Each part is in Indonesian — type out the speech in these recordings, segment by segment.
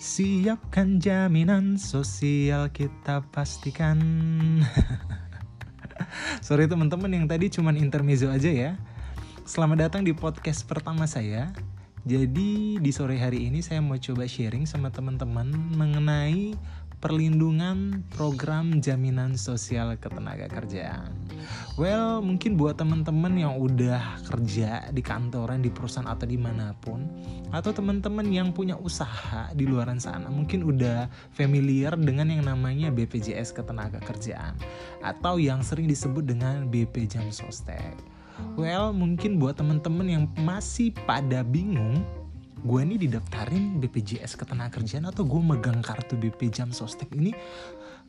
Siapkan jaminan sosial kita pastikan. Sorry teman-teman yang tadi cuman intermezzo aja ya. Selamat datang di podcast pertama saya. Jadi di sore hari ini saya mau coba sharing sama teman-teman mengenai perlindungan program jaminan sosial ketenaga kerjaan. Well, mungkin buat teman-teman yang udah kerja di kantoran, di perusahaan atau di mana pun, atau teman-teman yang punya usaha di luaran sana, mungkin udah familiar dengan yang namanya BPJS ketenaga kerjaan, atau yang sering disebut dengan BP Jam Sostek. Well, mungkin buat teman-teman yang masih pada bingung gue ini didaftarin BPJS Ketenagakerjaan atau gue megang kartu BP Jam Sostek ini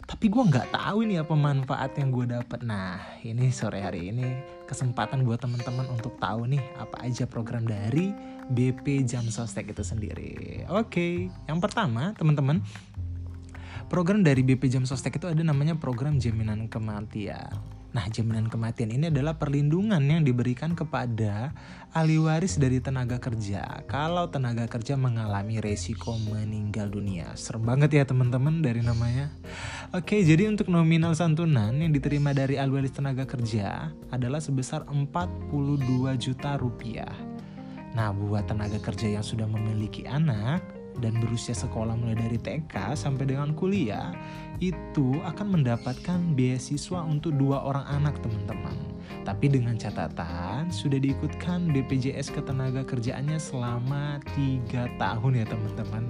tapi gue nggak tahu ini apa manfaat yang gue dapat nah ini sore hari ini kesempatan buat teman-teman untuk tahu nih apa aja program dari BP Jam Sostek itu sendiri. Oke yang pertama teman-teman program dari BP Jam Sostek itu ada namanya program jaminan kematian Nah, jaminan kematian ini adalah perlindungan yang diberikan kepada ahli waris dari tenaga kerja kalau tenaga kerja mengalami resiko meninggal dunia. Serem banget ya teman-teman dari namanya. Oke, jadi untuk nominal santunan yang diterima dari ahli waris tenaga kerja adalah sebesar 42 juta rupiah. Nah, buat tenaga kerja yang sudah memiliki anak, dan berusia sekolah mulai dari TK sampai dengan kuliah itu akan mendapatkan beasiswa untuk dua orang anak teman-teman. Tapi dengan catatan sudah diikutkan BPJS ketenaga kerjaannya selama tiga tahun ya teman-teman.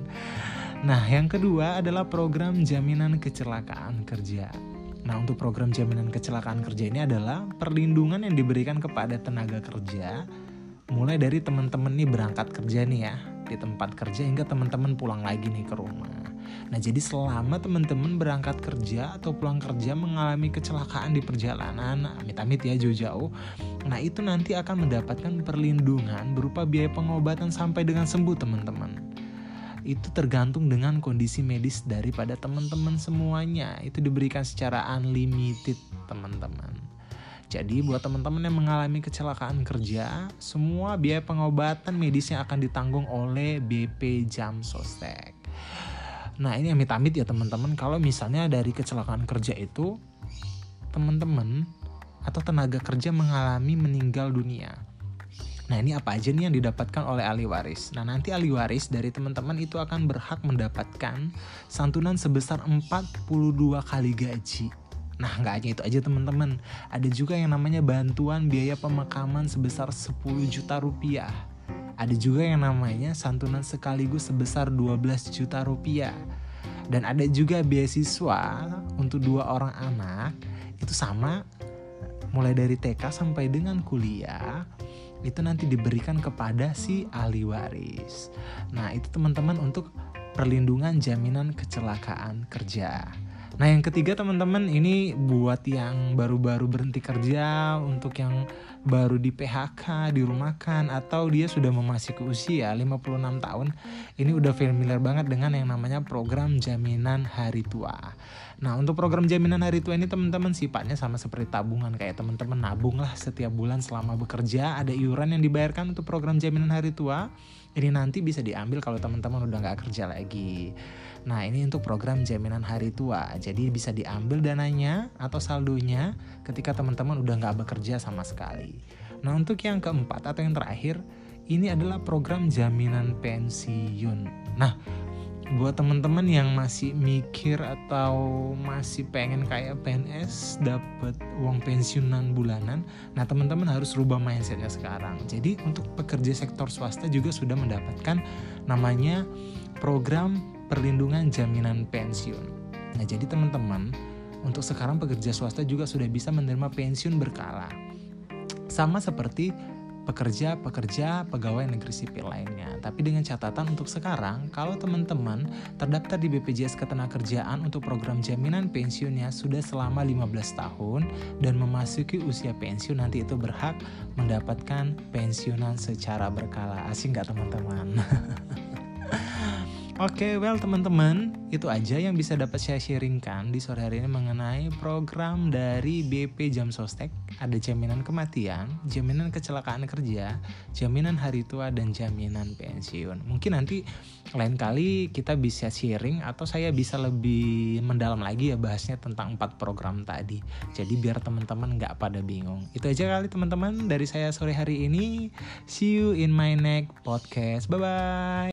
Nah yang kedua adalah program jaminan kecelakaan kerja. Nah, untuk program jaminan kecelakaan kerja ini adalah perlindungan yang diberikan kepada tenaga kerja mulai dari teman-teman nih berangkat kerja nih ya di tempat kerja hingga teman-teman pulang lagi nih ke rumah. Nah, jadi selama teman-teman berangkat kerja atau pulang kerja mengalami kecelakaan di perjalanan, amit-amit ya jauh-jauh, nah itu nanti akan mendapatkan perlindungan berupa biaya pengobatan sampai dengan sembuh teman-teman. Itu tergantung dengan kondisi medis daripada teman-teman semuanya. Itu diberikan secara unlimited, teman-teman. Jadi buat teman-teman yang mengalami kecelakaan kerja, semua biaya pengobatan medisnya akan ditanggung oleh BP Jam Sostek. Nah ini amit-amit ya teman-teman, kalau misalnya dari kecelakaan kerja itu teman-teman atau tenaga kerja mengalami meninggal dunia. Nah ini apa aja nih yang didapatkan oleh ahli waris? Nah nanti ahli waris dari teman-teman itu akan berhak mendapatkan santunan sebesar 42 kali gaji Nah, nggak hanya itu aja teman-teman. Ada juga yang namanya bantuan biaya pemakaman sebesar 10 juta rupiah. Ada juga yang namanya santunan sekaligus sebesar 12 juta rupiah. Dan ada juga beasiswa untuk dua orang anak itu sama mulai dari TK sampai dengan kuliah itu nanti diberikan kepada si ahli waris. Nah, itu teman-teman untuk perlindungan jaminan kecelakaan kerja. Nah yang ketiga teman-teman ini buat yang baru-baru berhenti kerja, untuk yang baru di PHK, dirumahkan, atau dia sudah memasuki usia 56 tahun, ini udah familiar banget dengan yang namanya program jaminan hari tua. Nah untuk program jaminan hari tua ini teman-teman sifatnya sama seperti tabungan kayak teman-teman nabung lah setiap bulan selama bekerja ada iuran yang dibayarkan untuk program jaminan hari tua ini nanti bisa diambil kalau teman-teman udah nggak kerja lagi. Nah ini untuk program jaminan hari tua. Jadi bisa diambil dananya atau saldonya ketika teman-teman udah nggak bekerja sama sekali. Nah untuk yang keempat atau yang terakhir ini adalah program jaminan pensiun. Nah buat teman-teman yang masih mikir atau masih pengen kayak PNS dapat uang pensiunan bulanan, nah teman-teman harus rubah mindsetnya sekarang. Jadi untuk pekerja sektor swasta juga sudah mendapatkan namanya program perlindungan jaminan pensiun. Nah jadi teman-teman untuk sekarang pekerja swasta juga sudah bisa menerima pensiun berkala. Sama seperti pekerja-pekerja pegawai negeri sipil lainnya. Tapi dengan catatan untuk sekarang, kalau teman-teman terdaftar di BPJS Ketenagakerjaan untuk program jaminan pensiunnya sudah selama 15 tahun dan memasuki usia pensiun nanti itu berhak mendapatkan pensiunan secara berkala. Asing nggak teman-teman? Oke, well teman-teman, itu aja yang bisa dapat saya sharingkan di sore hari ini mengenai program dari BP Jam Sostek. Ada jaminan kematian, jaminan kecelakaan kerja, jaminan hari tua, dan jaminan pensiun. Mungkin nanti lain kali kita bisa sharing atau saya bisa lebih mendalam lagi ya bahasnya tentang empat program tadi. Jadi biar teman-teman nggak pada bingung. Itu aja kali teman-teman dari saya sore hari ini. See you in my next podcast. Bye-bye.